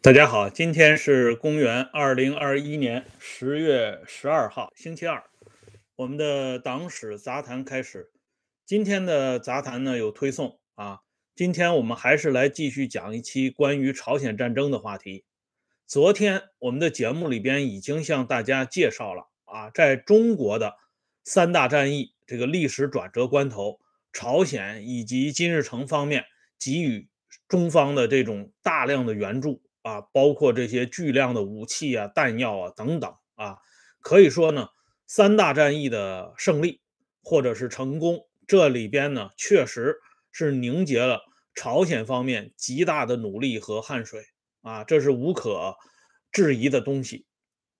大家好，今天是公元二零二一年十月十二号，星期二。我们的党史杂谈开始。今天的杂谈呢有推送啊。今天我们还是来继续讲一期关于朝鲜战争的话题。昨天我们的节目里边已经向大家介绍了啊，在中国的三大战役这个历史转折关头，朝鲜以及金日成方面给予中方的这种大量的援助。啊，包括这些巨量的武器啊、弹药啊等等啊，可以说呢，三大战役的胜利或者是成功，这里边呢确实是凝结了朝鲜方面极大的努力和汗水啊，这是无可质疑的东西。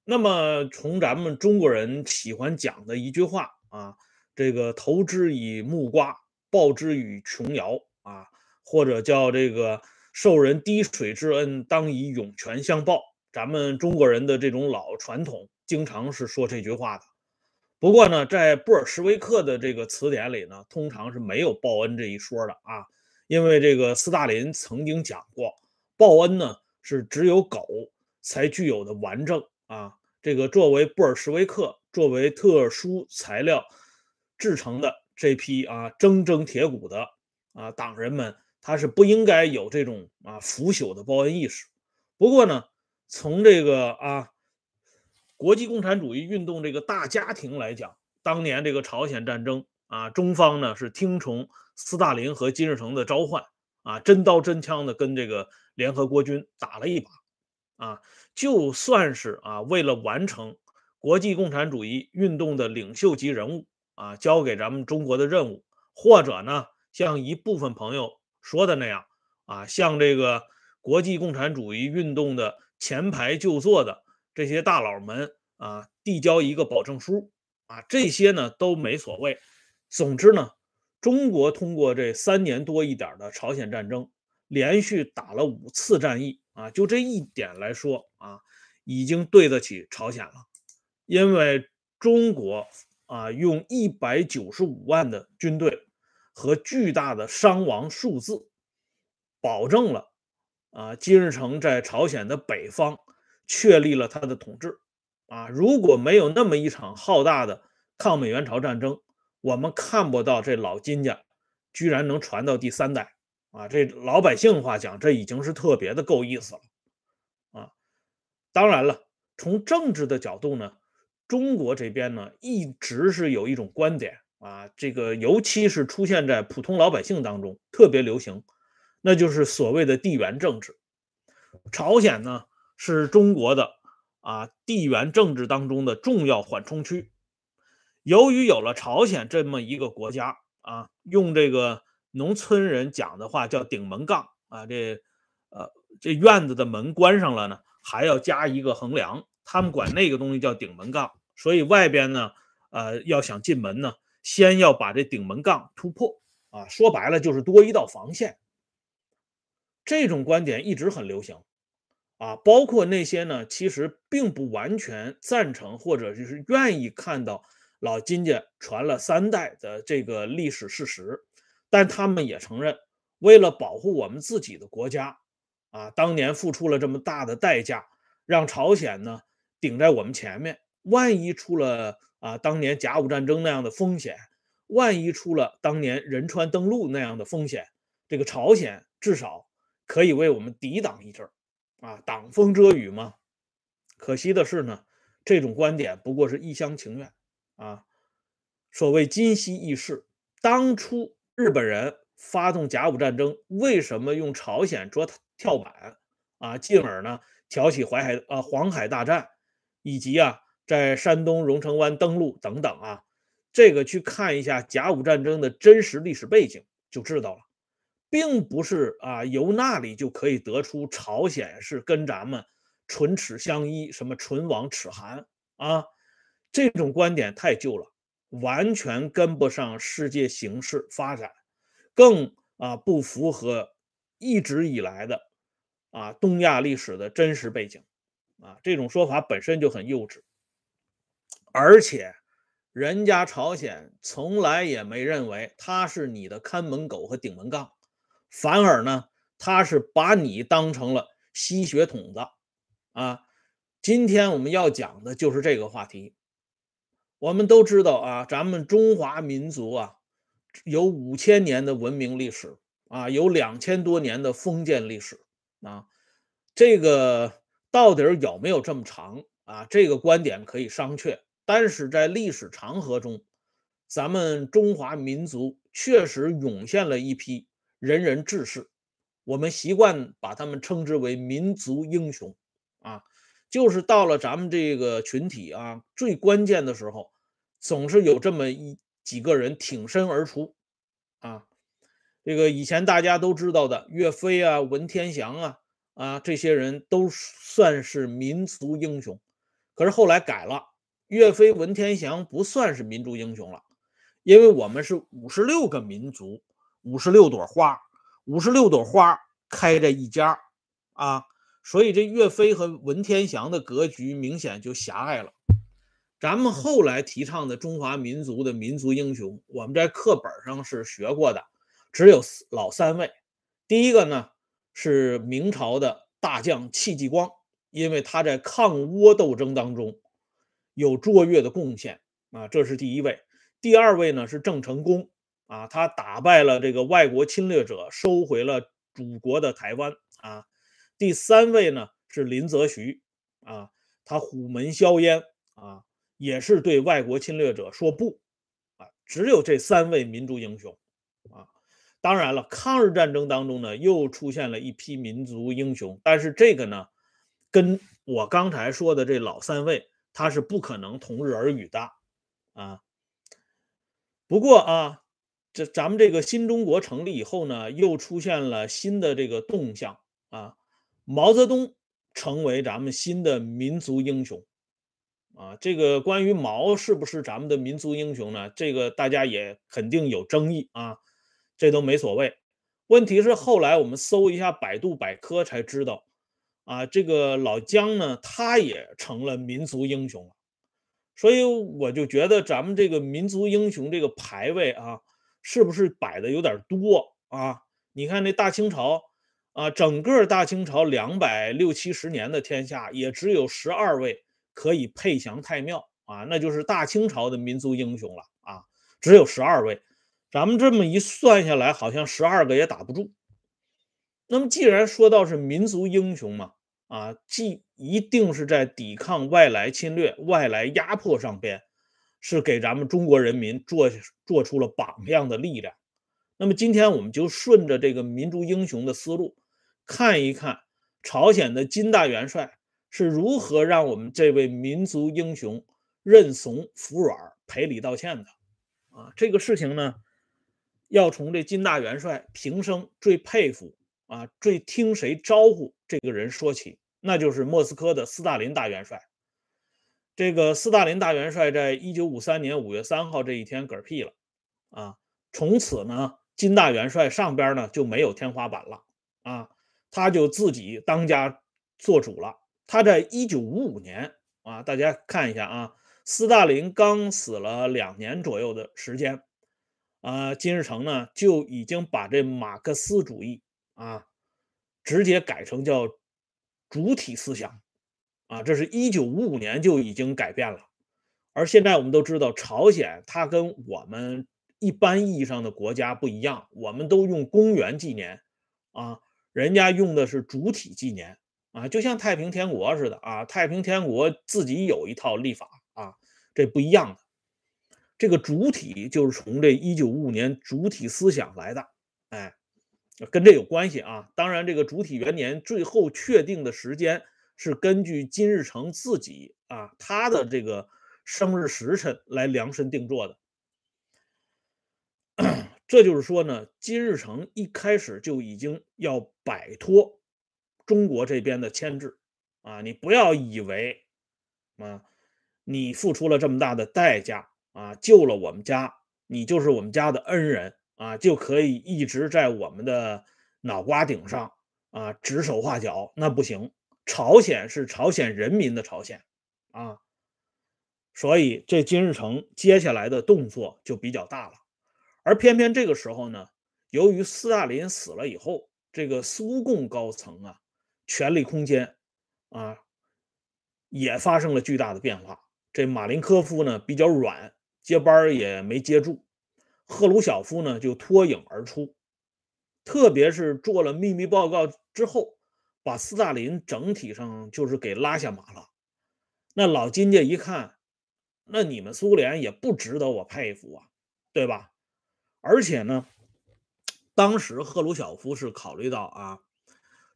那么从咱们中国人喜欢讲的一句话啊，这个投之以木瓜，报之以琼瑶啊，或者叫这个。受人滴水之恩，当以涌泉相报。咱们中国人的这种老传统，经常是说这句话的。不过呢，在布尔什维克的这个词典里呢，通常是没有报恩这一说的啊。因为这个斯大林曾经讲过，报恩呢是只有狗才具有的完整啊。这个作为布尔什维克作为特殊材料制成的这批啊铮铮铁骨的啊党人们。他是不应该有这种啊腐朽的报恩意识。不过呢，从这个啊国际共产主义运动这个大家庭来讲，当年这个朝鲜战争啊，中方呢是听从斯大林和金日成的召唤啊，真刀真枪的跟这个联合国军打了一把啊。就算是啊为了完成国际共产主义运动的领袖级人物啊交给咱们中国的任务，或者呢像一部分朋友。说的那样啊，像这个国际共产主义运动的前排就坐的这些大佬们啊，递交一个保证书啊，这些呢都没所谓。总之呢，中国通过这三年多一点的朝鲜战争，连续打了五次战役啊，就这一点来说啊，已经对得起朝鲜了。因为中国啊，用一百九十五万的军队。和巨大的伤亡数字，保证了啊，金日成在朝鲜的北方确立了他的统治啊。如果没有那么一场浩大的抗美援朝战争，我们看不到这老金家居然能传到第三代啊。这老百姓话讲，这已经是特别的够意思了啊。当然了，从政治的角度呢，中国这边呢一直是有一种观点。啊，这个尤其是出现在普通老百姓当中特别流行，那就是所谓的地缘政治。朝鲜呢是中国的啊地缘政治当中的重要缓冲区。由于有了朝鲜这么一个国家啊，用这个农村人讲的话叫顶门杠啊，这呃这院子的门关上了呢，还要加一个横梁，他们管那个东西叫顶门杠。所以外边呢，呃要想进门呢。先要把这顶门杠突破啊，说白了就是多一道防线。这种观点一直很流行啊，包括那些呢，其实并不完全赞成或者就是愿意看到老金家传了三代的这个历史事实，但他们也承认，为了保护我们自己的国家啊，当年付出了这么大的代价，让朝鲜呢顶在我们前面，万一出了。啊，当年甲午战争那样的风险，万一出了当年仁川登陆那样的风险，这个朝鲜至少可以为我们抵挡一阵儿，啊，挡风遮雨嘛。可惜的是呢，这种观点不过是一厢情愿啊。所谓今夕易事，当初日本人发动甲午战争，为什么用朝鲜做跳板啊？进而呢挑起淮海啊黄海大战，以及啊。在山东荣成湾登陆等等啊，这个去看一下甲午战争的真实历史背景就知道了，并不是啊由那里就可以得出朝鲜是跟咱们唇齿相依，什么唇亡齿寒啊，这种观点太旧了，完全跟不上世界形势发展，更啊不符合一直以来的啊东亚历史的真实背景啊，这种说法本身就很幼稚。而且，人家朝鲜从来也没认为他是你的看门狗和顶门杠，反而呢，他是把你当成了吸血筒子啊。今天我们要讲的就是这个话题。我们都知道啊，咱们中华民族啊，有五千年的文明历史啊，有两千多年的封建历史啊。这个到底有没有这么长啊？这个观点可以商榷。但是在历史长河中，咱们中华民族确实涌现了一批仁人志士，我们习惯把他们称之为民族英雄啊。就是到了咱们这个群体啊，最关键的时候，总是有这么一几个人挺身而出，啊，这个以前大家都知道的岳飞啊、文天祥啊，啊，这些人都算是民族英雄。可是后来改了，岳飞、文天祥不算是民族英雄了，因为我们是五十六个民族，五十六朵花，五十六朵花开在一家，啊。所以这岳飞和文天祥的格局明显就狭隘了。咱们后来提倡的中华民族的民族英雄，我们在课本上是学过的，只有老三位。第一个呢是明朝的大将戚继光，因为他在抗倭斗争当中有卓越的贡献啊，这是第一位。第二位呢是郑成功啊，他打败了这个外国侵略者，收回了祖国的台湾啊。第三位呢是林则徐啊，他虎门销烟啊，也是对外国侵略者说不啊。只有这三位民族英雄啊。当然了，抗日战争当中呢，又出现了一批民族英雄，但是这个呢，跟我刚才说的这老三位，他是不可能同日而语的啊。不过啊，这咱们这个新中国成立以后呢，又出现了新的这个动向啊。毛泽东成为咱们新的民族英雄，啊，这个关于毛是不是咱们的民族英雄呢？这个大家也肯定有争议啊，这都没所谓。问题是后来我们搜一下百度百科才知道，啊，这个老姜呢，他也成了民族英雄了。所以我就觉得咱们这个民族英雄这个排位啊，是不是摆的有点多啊？你看那大清朝。啊，整个大清朝两百六七十年的天下，也只有十二位可以配享太庙啊，那就是大清朝的民族英雄了啊，只有十二位。咱们这么一算下来，好像十二个也打不住。那么既然说到是民族英雄嘛，啊，既一定是在抵抗外来侵略、外来压迫上边，是给咱们中国人民做做出了榜样的力量。那么今天我们就顺着这个民族英雄的思路。看一看朝鲜的金大元帅是如何让我们这位民族英雄认怂服软、赔礼道歉的啊！这个事情呢，要从这金大元帅平生最佩服啊、最听谁招呼这个人说起，那就是莫斯科的斯大林大元帅。这个斯大林大元帅在一九五三年五月三号这一天嗝屁了啊！从此呢，金大元帅上边呢就没有天花板了啊！他就自己当家做主了。他在一九五五年啊，大家看一下啊，斯大林刚死了两年左右的时间，啊，金日成呢就已经把这马克思主义啊直接改成叫主体思想啊，这是一九五五年就已经改变了。而现在我们都知道，朝鲜它跟我们一般意义上的国家不一样，我们都用公元纪年啊。人家用的是主体纪年啊，就像太平天国似的啊。太平天国自己有一套历法啊，这不一样的。这个主体就是从这一九五五年主体思想来的，跟这有关系啊。当然，这个主体元年最后确定的时间是根据金日成自己啊他的这个生日时辰来量身定做的。这就是说呢，金日成一开始就已经要摆脱中国这边的牵制啊！你不要以为啊，你付出了这么大的代价啊，救了我们家，你就是我们家的恩人啊，就可以一直在我们的脑瓜顶上啊指手画脚，那不行。朝鲜是朝鲜人民的朝鲜啊，所以这金日成接下来的动作就比较大了。而偏偏这个时候呢，由于斯大林死了以后，这个苏共高层啊，权力空间啊也发生了巨大的变化。这马林科夫呢比较软，接班也没接住，赫鲁晓夫呢就脱颖而出，特别是做了秘密报告之后，把斯大林整体上就是给拉下马了。那老金家一看，那你们苏联也不值得我佩服啊，对吧？而且呢，当时赫鲁晓夫是考虑到啊，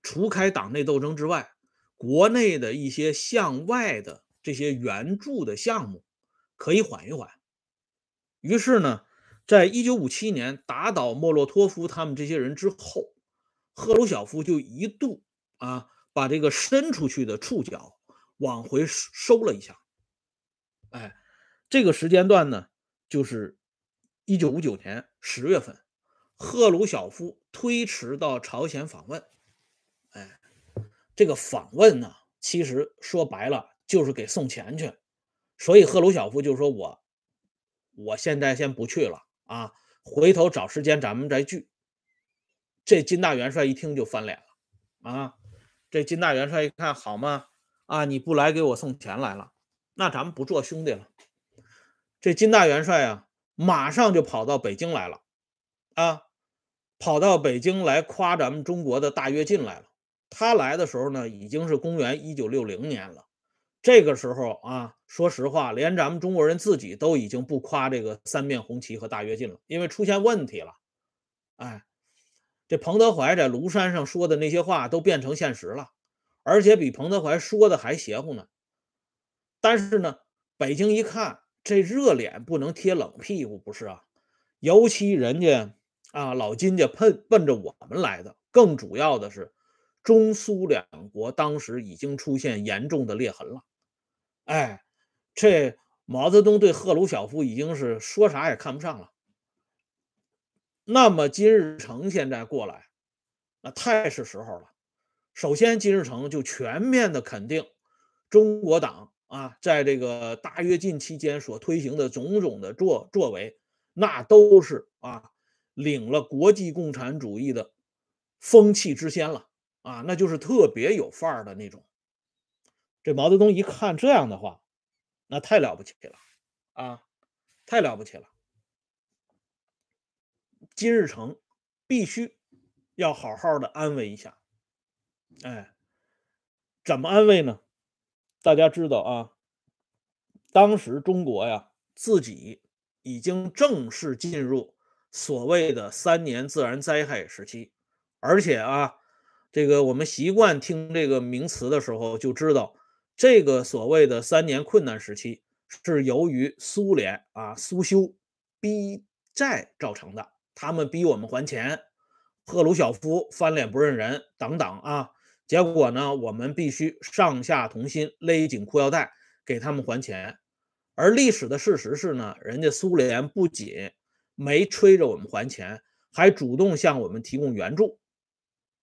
除开党内斗争之外，国内的一些向外的这些援助的项目可以缓一缓。于是呢，在一九五七年打倒莫洛托夫他们这些人之后，赫鲁晓夫就一度啊把这个伸出去的触角。往回收了一下，哎，这个时间段呢，就是一九五九年十月份，赫鲁晓夫推迟到朝鲜访问，哎，这个访问呢，其实说白了就是给送钱去，所以赫鲁晓夫就说我，我现在先不去了啊，回头找时间咱们再聚。这金大元帅一听就翻脸了啊，这金大元帅一看好吗？啊！你不来给我送钱来了，那咱们不做兄弟了。这金大元帅啊，马上就跑到北京来了，啊，跑到北京来夸咱们中国的大跃进来了。他来的时候呢，已经是公元一九六零年了。这个时候啊，说实话，连咱们中国人自己都已经不夸这个三面红旗和大跃进了，因为出现问题了。哎，这彭德怀在庐山上说的那些话都变成现实了。而且比彭德怀说的还邪乎呢，但是呢，北京一看这热脸不能贴冷屁股，不是啊？尤其人家啊老金家奔奔着我们来的，更主要的是中苏两国当时已经出现严重的裂痕了。哎，这毛泽东对赫鲁晓夫已经是说啥也看不上了。那么金日成现在过来，那太是时候了。首先，金日成就全面的肯定中国党啊，在这个大跃进期间所推行的种种的作作为，那都是啊领了国际共产主义的风气之先了啊，那就是特别有范儿的那种。这毛泽东一看这样的话，那太了不起了啊，太了不起了。金日成必须要好好的安慰一下。哎，怎么安慰呢？大家知道啊，当时中国呀，自己已经正式进入所谓的三年自然灾害时期，而且啊，这个我们习惯听这个名词的时候，就知道这个所谓的三年困难时期是由于苏联啊苏修逼债造成的，他们逼我们还钱，赫鲁晓夫翻脸不认人等等啊。结果呢，我们必须上下同心，勒紧裤腰带给他们还钱。而历史的事实是呢，人家苏联不仅没催着我们还钱，还主动向我们提供援助。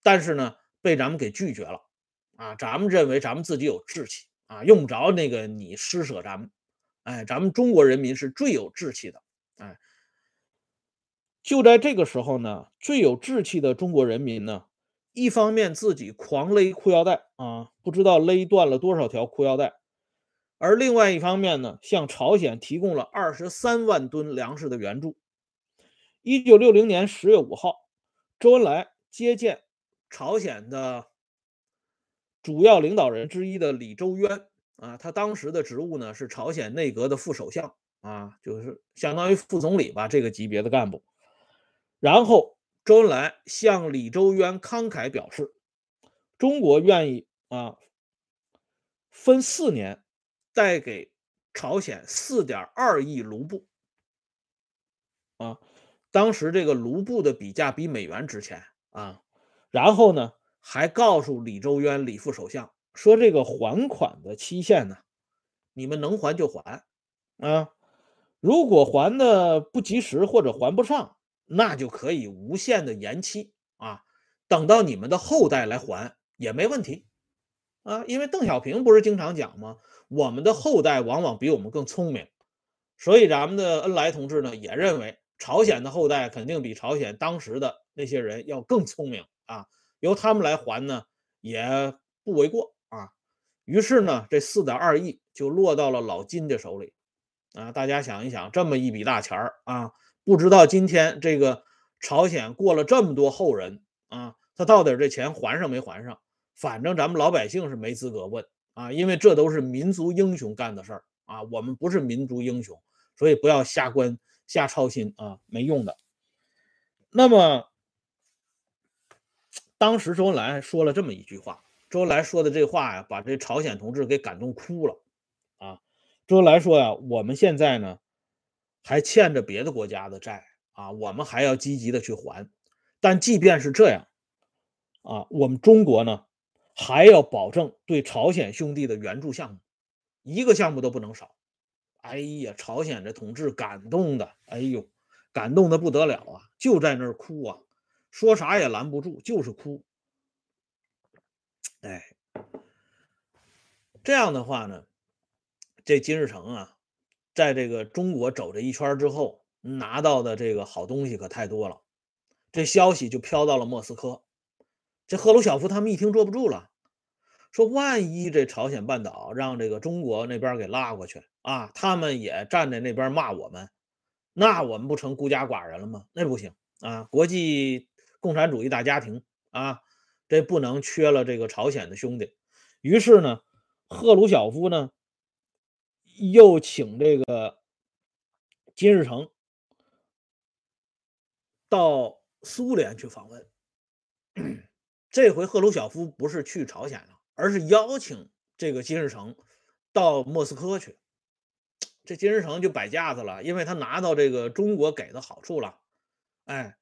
但是呢，被咱们给拒绝了。啊，咱们认为咱们自己有志气啊，用不着那个你施舍咱们。哎，咱们中国人民是最有志气的。哎，就在这个时候呢，最有志气的中国人民呢。一方面自己狂勒裤腰带啊，不知道勒断了多少条裤腰带，而另外一方面呢，向朝鲜提供了二十三万吨粮食的援助。一九六零年十月五号，周恩来接见朝鲜的主要领导人之一的李周渊啊，他当时的职务呢是朝鲜内阁的副首相啊，就是相当于副总理吧这个级别的干部，然后。周恩来向李周渊慷慨表示，中国愿意啊分四年带给朝鲜四点二亿卢布啊，当时这个卢布的比价比美元值钱啊。然后呢，还告诉李周渊李副首相说，这个还款的期限呢，你们能还就还啊，如果还的不及时或者还不上。那就可以无限的延期啊，等到你们的后代来还也没问题啊，因为邓小平不是经常讲吗？我们的后代往往比我们更聪明，所以咱们的恩来同志呢也认为朝鲜的后代肯定比朝鲜当时的那些人要更聪明啊，由他们来还呢也不为过啊。于是呢，这四点二亿就落到了老金的手里啊。大家想一想，这么一笔大钱儿啊，不知道今天这个朝鲜过了这么多后人啊，他到底这钱还上没还上？反正咱们老百姓是没资格问啊，因为这都是民族英雄干的事儿啊，我们不是民族英雄，所以不要瞎关瞎操心啊，没用的。那么，当时周恩来说了这么一句话，周恩来说的这话呀，把这朝鲜同志给感动哭了啊。周恩来说呀，我们现在呢还欠着别的国家的债啊，我们还要积极的去还。但即便是这样啊，我们中国呢？还要保证对朝鲜兄弟的援助项目，一个项目都不能少。哎呀，朝鲜这同志感动的，哎呦，感动的不得了啊，就在那儿哭啊，说啥也拦不住，就是哭。哎，这样的话呢，这金日成啊，在这个中国走这一圈之后，拿到的这个好东西可太多了。这消息就飘到了莫斯科。这赫鲁晓夫他们一听坐不住了，说：“万一这朝鲜半岛让这个中国那边给拉过去啊，他们也站在那边骂我们，那我们不成孤家寡人了吗？那不行啊！国际共产主义大家庭啊，这不能缺了这个朝鲜的兄弟。”于是呢，赫鲁晓夫呢又请这个金日成到苏联去访问。这回赫鲁晓夫不是去朝鲜了，而是邀请这个金日成到莫斯科去。这金日成就摆架子了，因为他拿到这个中国给的好处了。哎，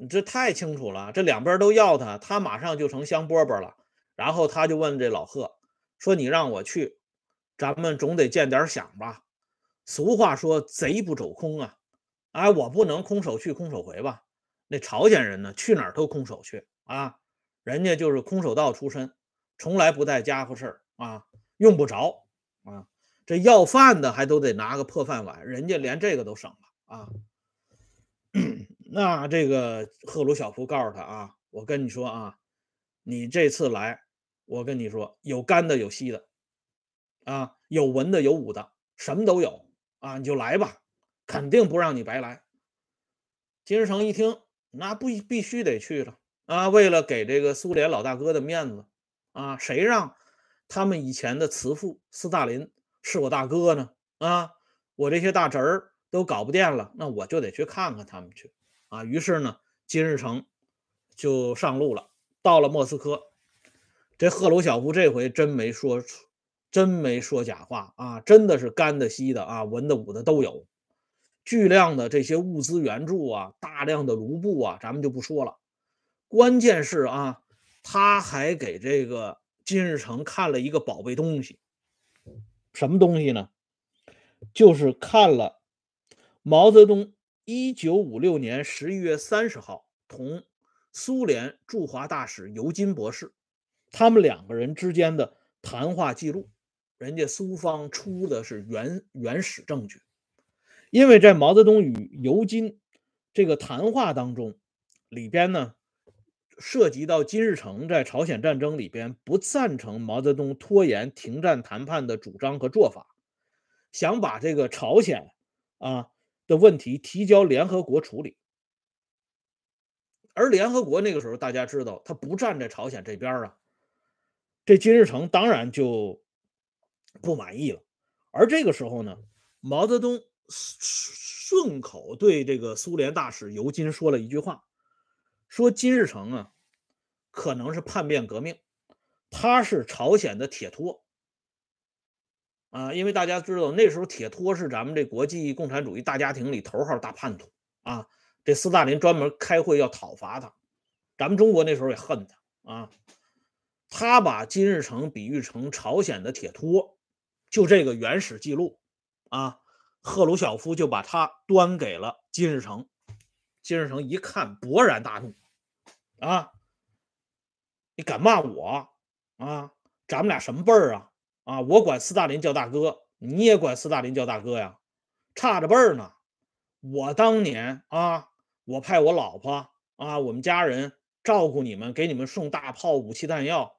你这太清楚了，这两边都要他，他马上就成香饽饽了。然后他就问这老贺说：“你让我去，咱们总得见点响吧？俗话说，贼不走空啊！哎，我不能空手去，空手回吧？那朝鲜人呢，去哪儿都空手去啊。”人家就是空手道出身，从来不带家伙事儿啊，用不着啊。这要饭的还都得拿个破饭碗，人家连这个都省了啊。那这个赫鲁晓夫告诉他啊，我跟你说啊，你这次来，我跟你说有干的有稀的啊，有文的有武的，什么都有啊，你就来吧，肯定不让你白来。金日成一听，那不必须得去了。啊，为了给这个苏联老大哥的面子，啊，谁让他们以前的慈父斯大林是我大哥呢？啊，我这些大侄儿都搞不定了，那我就得去看看他们去。啊，于是呢，金日成就上路了，到了莫斯科。这赫鲁晓夫这回真没说，真没说假话啊，真的是干的、稀的啊，文的、武的都有，巨量的这些物资援助啊，大量的卢布啊，咱们就不说了。关键是啊，他还给这个金日成看了一个宝贝东西，什么东西呢？就是看了毛泽东一九五六年十一月三十号同苏联驻华大使尤金博士他们两个人之间的谈话记录，人家苏方出的是原原始证据，因为在毛泽东与尤金这个谈话当中里边呢。涉及到金日成在朝鲜战争里边不赞成毛泽东拖延停战谈判的主张和做法，想把这个朝鲜啊的问题提交联合国处理，而联合国那个时候大家知道他不站在朝鲜这边啊，这金日成当然就不满意了。而这个时候呢，毛泽东顺口对这个苏联大使尤金说了一句话。说金日成啊，可能是叛变革命，他是朝鲜的铁托啊，因为大家知道那时候铁托是咱们这国际共产主义大家庭里头号大叛徒啊，这斯大林专门开会要讨伐他，咱们中国那时候也恨他啊，他把金日成比喻成朝鲜的铁托，就这个原始记录啊，赫鲁晓夫就把他端给了金日成，金日成一看勃然大怒。啊！你敢骂我啊？咱们俩什么辈儿啊？啊！我管斯大林叫大哥，你也管斯大林叫大哥呀？差着辈儿呢！我当年啊，我派我老婆啊，我们家人照顾你们，给你们送大炮、武器、弹药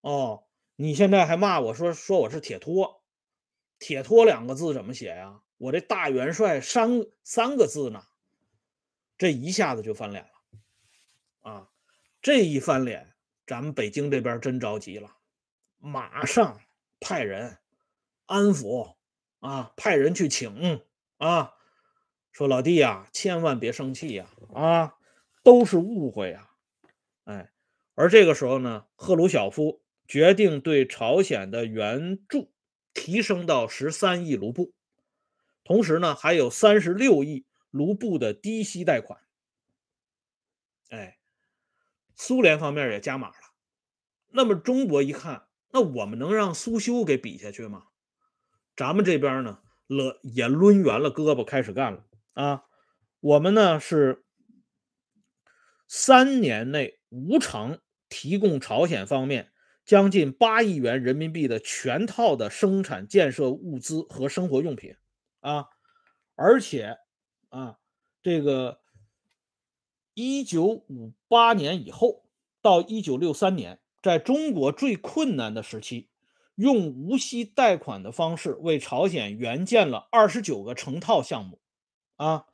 哦，你现在还骂我说说我是铁托，铁托两个字怎么写呀？我这大元帅三三个字呢，这一下子就翻脸了啊！这一翻脸，咱们北京这边真着急了，马上派人安抚啊，派人去请啊，说老弟呀，千万别生气呀，啊，都是误会呀，哎，而这个时候呢，赫鲁晓夫决定对朝鲜的援助提升到十三亿卢布。同时呢，还有三十六亿卢布的低息贷款。哎，苏联方面也加码了。那么中国一看，那我们能让苏修给比下去吗？咱们这边呢，了也抡圆了胳膊开始干了啊！我们呢是三年内无偿提供朝鲜方面将近八亿元人民币的全套的生产建设物资和生活用品。啊，而且啊，这个一九五八年以后到一九六三年，在中国最困难的时期，用无息贷款的方式为朝鲜援建了二十九个成套项目。啊，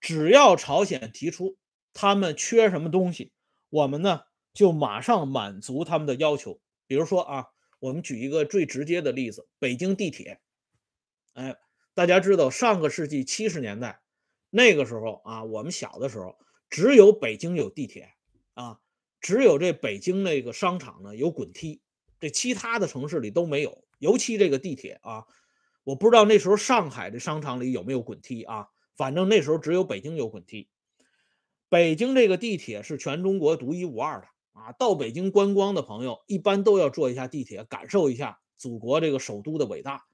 只要朝鲜提出他们缺什么东西，我们呢就马上满足他们的要求。比如说啊，我们举一个最直接的例子，北京地铁，哎。大家知道，上个世纪七十年代，那个时候啊，我们小的时候，只有北京有地铁啊，只有这北京那个商场呢有滚梯，这其他的城市里都没有。尤其这个地铁啊，我不知道那时候上海的商场里有没有滚梯啊，反正那时候只有北京有滚梯。北京这个地铁是全中国独一无二的啊，到北京观光的朋友一般都要坐一下地铁，感受一下祖国这个首都的伟大。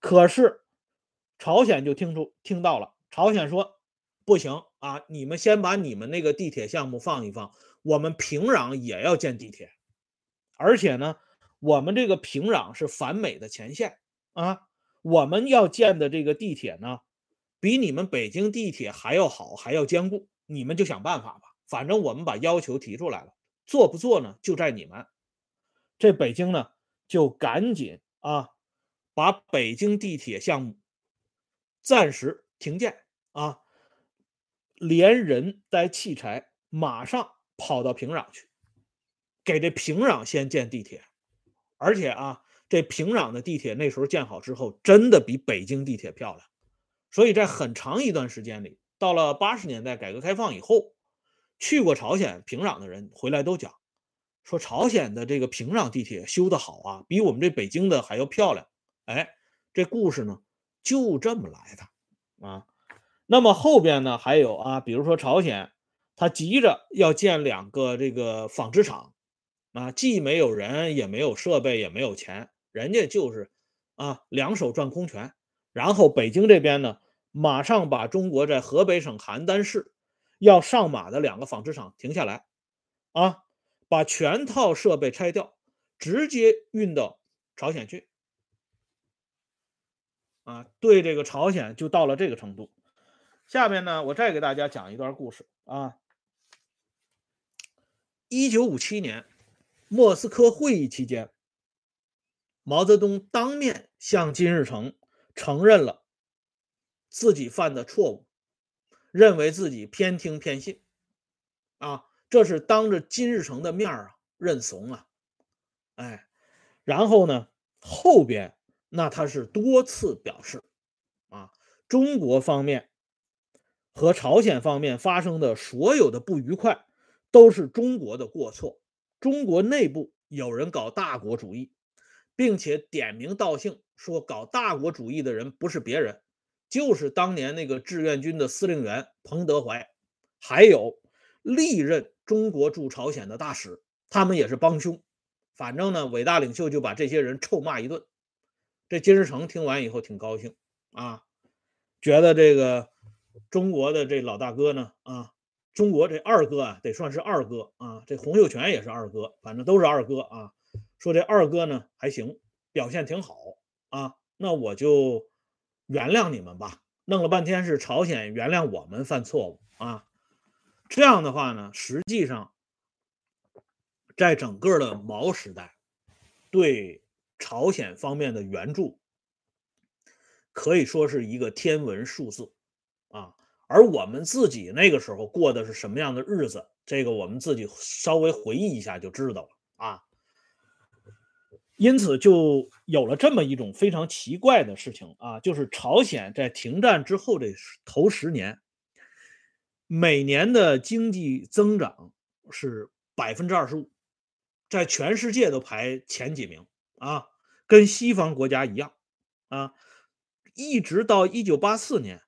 可是。朝鲜就听出听到了，朝鲜说不行啊，你们先把你们那个地铁项目放一放，我们平壤也要建地铁，而且呢，我们这个平壤是反美的前线啊，我们要建的这个地铁呢，比你们北京地铁还要好，还要坚固，你们就想办法吧，反正我们把要求提出来了，做不做呢，就在你们。这北京呢，就赶紧啊，把北京地铁项目。暂时停建啊！连人带器材，马上跑到平壤去，给这平壤先建地铁。而且啊，这平壤的地铁那时候建好之后，真的比北京地铁漂亮。所以在很长一段时间里，到了八十年代改革开放以后，去过朝鲜平壤的人回来都讲，说朝鲜的这个平壤地铁修得好啊，比我们这北京的还要漂亮。哎，这故事呢？就这么来的啊，那么后边呢还有啊，比如说朝鲜，他急着要建两个这个纺织厂啊，既没有人，也没有设备，也没有钱，人家就是啊两手转空拳。然后北京这边呢，马上把中国在河北省邯郸市要上马的两个纺织厂停下来啊，把全套设备拆掉，直接运到朝鲜去。啊，对这个朝鲜就到了这个程度。下面呢，我再给大家讲一段故事啊。一九五七年莫斯科会议期间，毛泽东当面向金日成承认了自己犯的错误，认为自己偏听偏信啊，这是当着金日成的面啊认怂啊，哎，然后呢后边。那他是多次表示，啊，中国方面和朝鲜方面发生的所有的不愉快，都是中国的过错。中国内部有人搞大国主义，并且点名道姓说搞大国主义的人不是别人，就是当年那个志愿军的司令员彭德怀，还有历任中国驻朝鲜的大使，他们也是帮凶。反正呢，伟大领袖就把这些人臭骂一顿。这金日成听完以后挺高兴啊，觉得这个中国的这老大哥呢啊，中国这二哥啊得算是二哥啊，这洪秀全也是二哥，反正都是二哥啊。说这二哥呢还行，表现挺好啊，那我就原谅你们吧。弄了半天是朝鲜原谅我们犯错误啊，这样的话呢，实际上在整个的毛时代。对朝鲜方面的援助，可以说是一个天文数字。而我们自己那个时候过的是什么样的日子，这个我们自己稍微回忆一下就知道了啊。因此就有了这么一种非常奇怪的事情啊，就是朝鲜在停战之后这头十年，每年的经济增长是百分之二十五，在全世界都排前几名啊，跟西方国家一样啊，一直到一九八四年，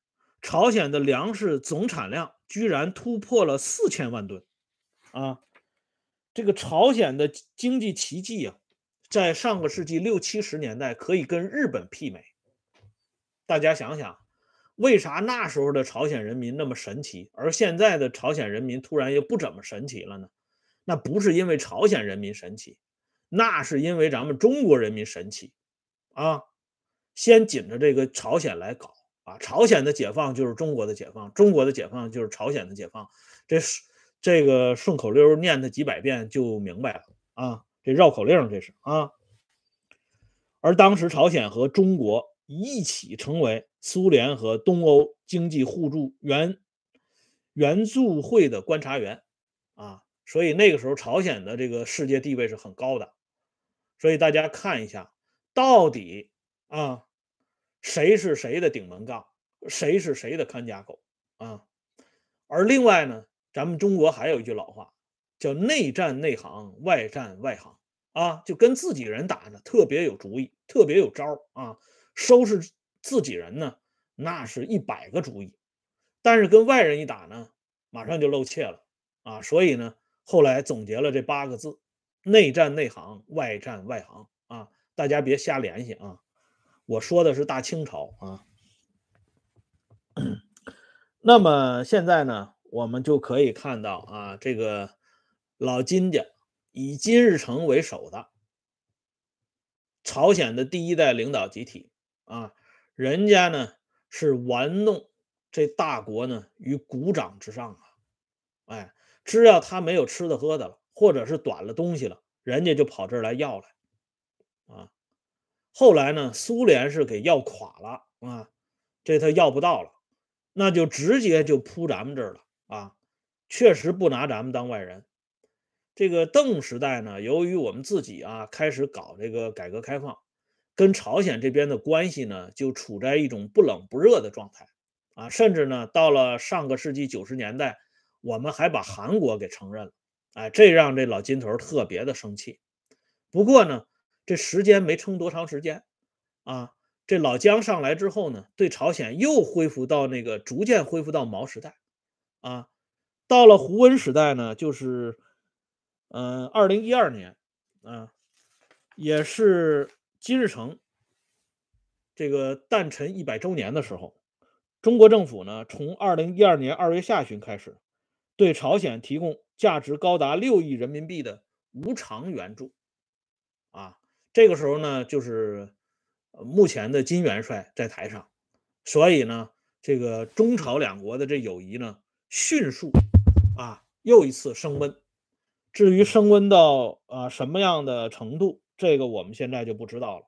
朝鲜的粮食总产量居然突破了四千万吨啊，这个朝鲜的经济奇迹啊！在上个世纪六七十年代，可以跟日本媲美。大家想想，为啥那时候的朝鲜人民那么神奇，而现在的朝鲜人民突然又不怎么神奇了呢？那不是因为朝鲜人民神奇，那是因为咱们中国人民神奇啊！先紧着这个朝鲜来搞啊，朝鲜的解放就是中国的解放，中国的解放就是朝鲜的解放。这是这个顺口溜念它几百遍就明白了啊。这绕口令，这是啊。而当时朝鲜和中国一起成为苏联和东欧经济互助援援助会的观察员啊，所以那个时候朝鲜的这个世界地位是很高的。所以大家看一下，到底啊谁是谁的顶门杠，谁是谁的看家狗啊？而另外呢，咱们中国还有一句老话。叫内战内行，外战外行啊，就跟自己人打呢，特别有主意，特别有招啊。收拾自己人呢，那是一百个主意，但是跟外人一打呢，马上就露怯了啊。所以呢，后来总结了这八个字：内战内行，外战外行啊。大家别瞎联系啊，我说的是大清朝啊。那么现在呢，我们就可以看到啊，这个。老金家以金日成为首的朝鲜的第一代领导集体啊，人家呢是玩弄这大国呢于股掌之上啊，哎，只要他没有吃的喝的了，或者是短了东西了，人家就跑这儿来要来啊。后来呢，苏联是给要垮了啊，这他要不到了，那就直接就扑咱们这儿了啊，确实不拿咱们当外人。这个邓时代呢，由于我们自己啊开始搞这个改革开放，跟朝鲜这边的关系呢就处在一种不冷不热的状态啊，甚至呢到了上个世纪九十年代，我们还把韩国给承认了，哎，这让这老金头特别的生气。不过呢，这时间没撑多长时间啊，这老姜上来之后呢，对朝鲜又恢复到那个逐渐恢复到毛时代啊，到了胡温时代呢，就是。嗯，二零一二年，啊，也是金日成这个诞辰一百周年的时候，中国政府呢，从二零一二年二月下旬开始，对朝鲜提供价值高达六亿人民币的无偿援助，这个时候呢，就是目前的金元帅在台上，所以呢，这个中朝两国的这友谊呢，迅速啊，又一次升温。至于升温到啊什么样的程度，这个我们现在就不知道了。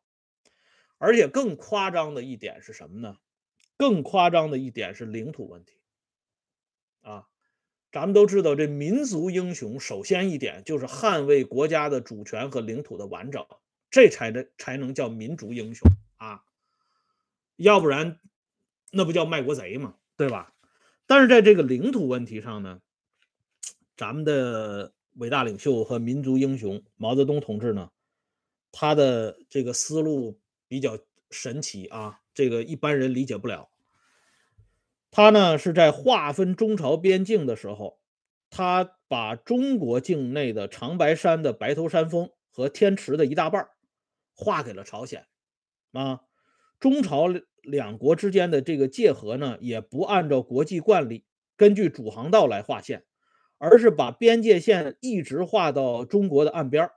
而且更夸张的一点是什么呢？更夸张的一点是领土问题。啊，咱们都知道，这民族英雄首先一点就是捍卫国家的主权和领土的完整，这才能才能叫民族英雄啊。要不然，那不叫卖国贼吗？对吧？但是在这个领土问题上呢，咱们的。伟大领袖和民族英雄毛泽东同志呢，他的这个思路比较神奇啊，这个一般人理解不了。他呢是在划分中朝边境的时候，他把中国境内的长白山的白头山峰和天池的一大半划给了朝鲜啊。中朝两国之间的这个界河呢，也不按照国际惯例，根据主航道来划线。而是把边界线一直划到中国的岸边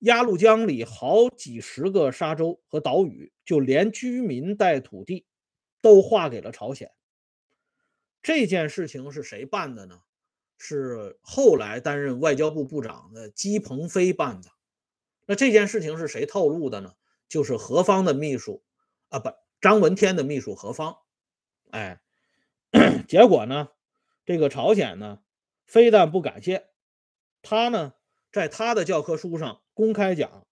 鸭绿江里好几十个沙洲和岛屿，就连居民带土地都划给了朝鲜。这件事情是谁办的呢？是后来担任外交部部长的姬鹏飞办的。那这件事情是谁透露的呢？就是何方的秘书啊，不，张闻天的秘书何方。哎，结果呢，这个朝鲜呢，非但不感谢他呢，在他的教科书上公开讲，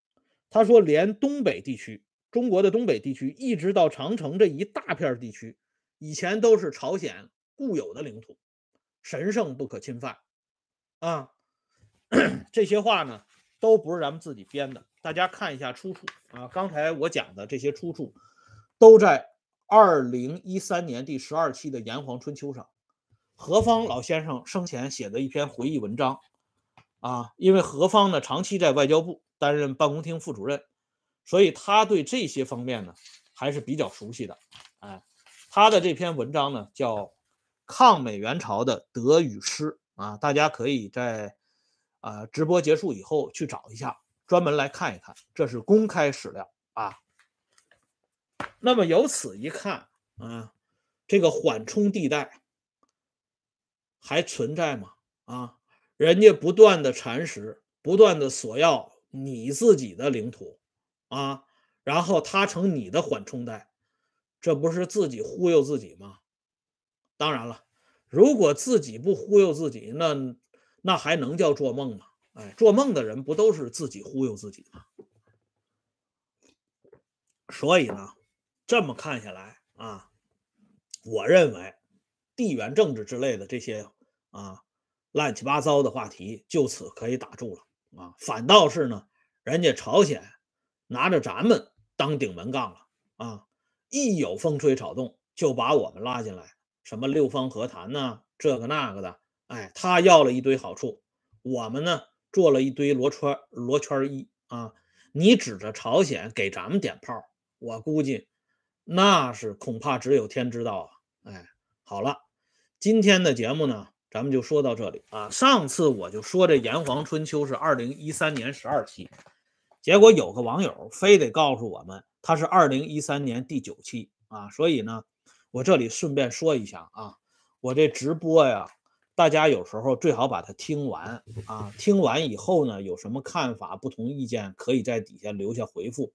他说连东北地区，中国的东北地区，一直到长城这一大片地区，以前都是朝鲜固有的领土，神圣不可侵犯。啊，这些话呢。都不是咱们自己编的，大家看一下出处啊。刚才我讲的这些出处，都在二零一三年第十二期的《炎黄春秋》上，何方老先生生前写的一篇回忆文章啊。因为何方呢长期在外交部担任办公厅副主任，所以他对这些方面呢还是比较熟悉的。哎，他的这篇文章呢叫《抗美援朝的德与失》啊，大家可以在。啊，直播结束以后去找一下，专门来看一看，这是公开史料啊。那么由此一看啊，这个缓冲地带还存在吗？啊，人家不断的蚕食，不断的索要你自己的领土啊，然后他成你的缓冲带，这不是自己忽悠自己吗？当然了，如果自己不忽悠自己，那。那还能叫做梦吗？哎，做梦的人不都是自己忽悠自己吗？所以呢，这么看下来啊，我认为地缘政治之类的这些啊乱七八糟的话题就此可以打住了啊。反倒是呢，人家朝鲜拿着咱们当顶门杠了啊，一有风吹草动就把我们拉进来，什么六方和谈呐，这个那个的。哎，他要了一堆好处，我们呢做了一堆罗圈罗圈一啊！你指着朝鲜给咱们点炮，我估计那是恐怕只有天知道啊！哎，好了，今天的节目呢，咱们就说到这里啊。上次我就说这《炎黄春秋》是二零一三年十二期，结果有个网友非得告诉我们他是二零一三年第九期啊，所以呢，我这里顺便说一下啊，我这直播呀。大家有时候最好把它听完啊，听完以后呢，有什么看法、不同意见，可以在底下留下回复，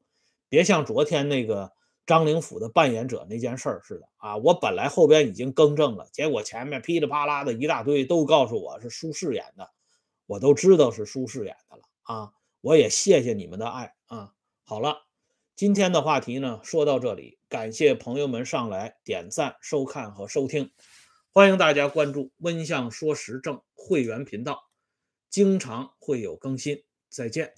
别像昨天那个张灵甫的扮演者那件事儿似的啊。我本来后边已经更正了，结果前面噼里啪啦的一大堆都告诉我是舒适演的，我都知道是舒适演的了啊。我也谢谢你们的爱啊。好了，今天的话题呢说到这里，感谢朋友们上来点赞、收看和收听。欢迎大家关注“温相说时政”会员频道，经常会有更新。再见。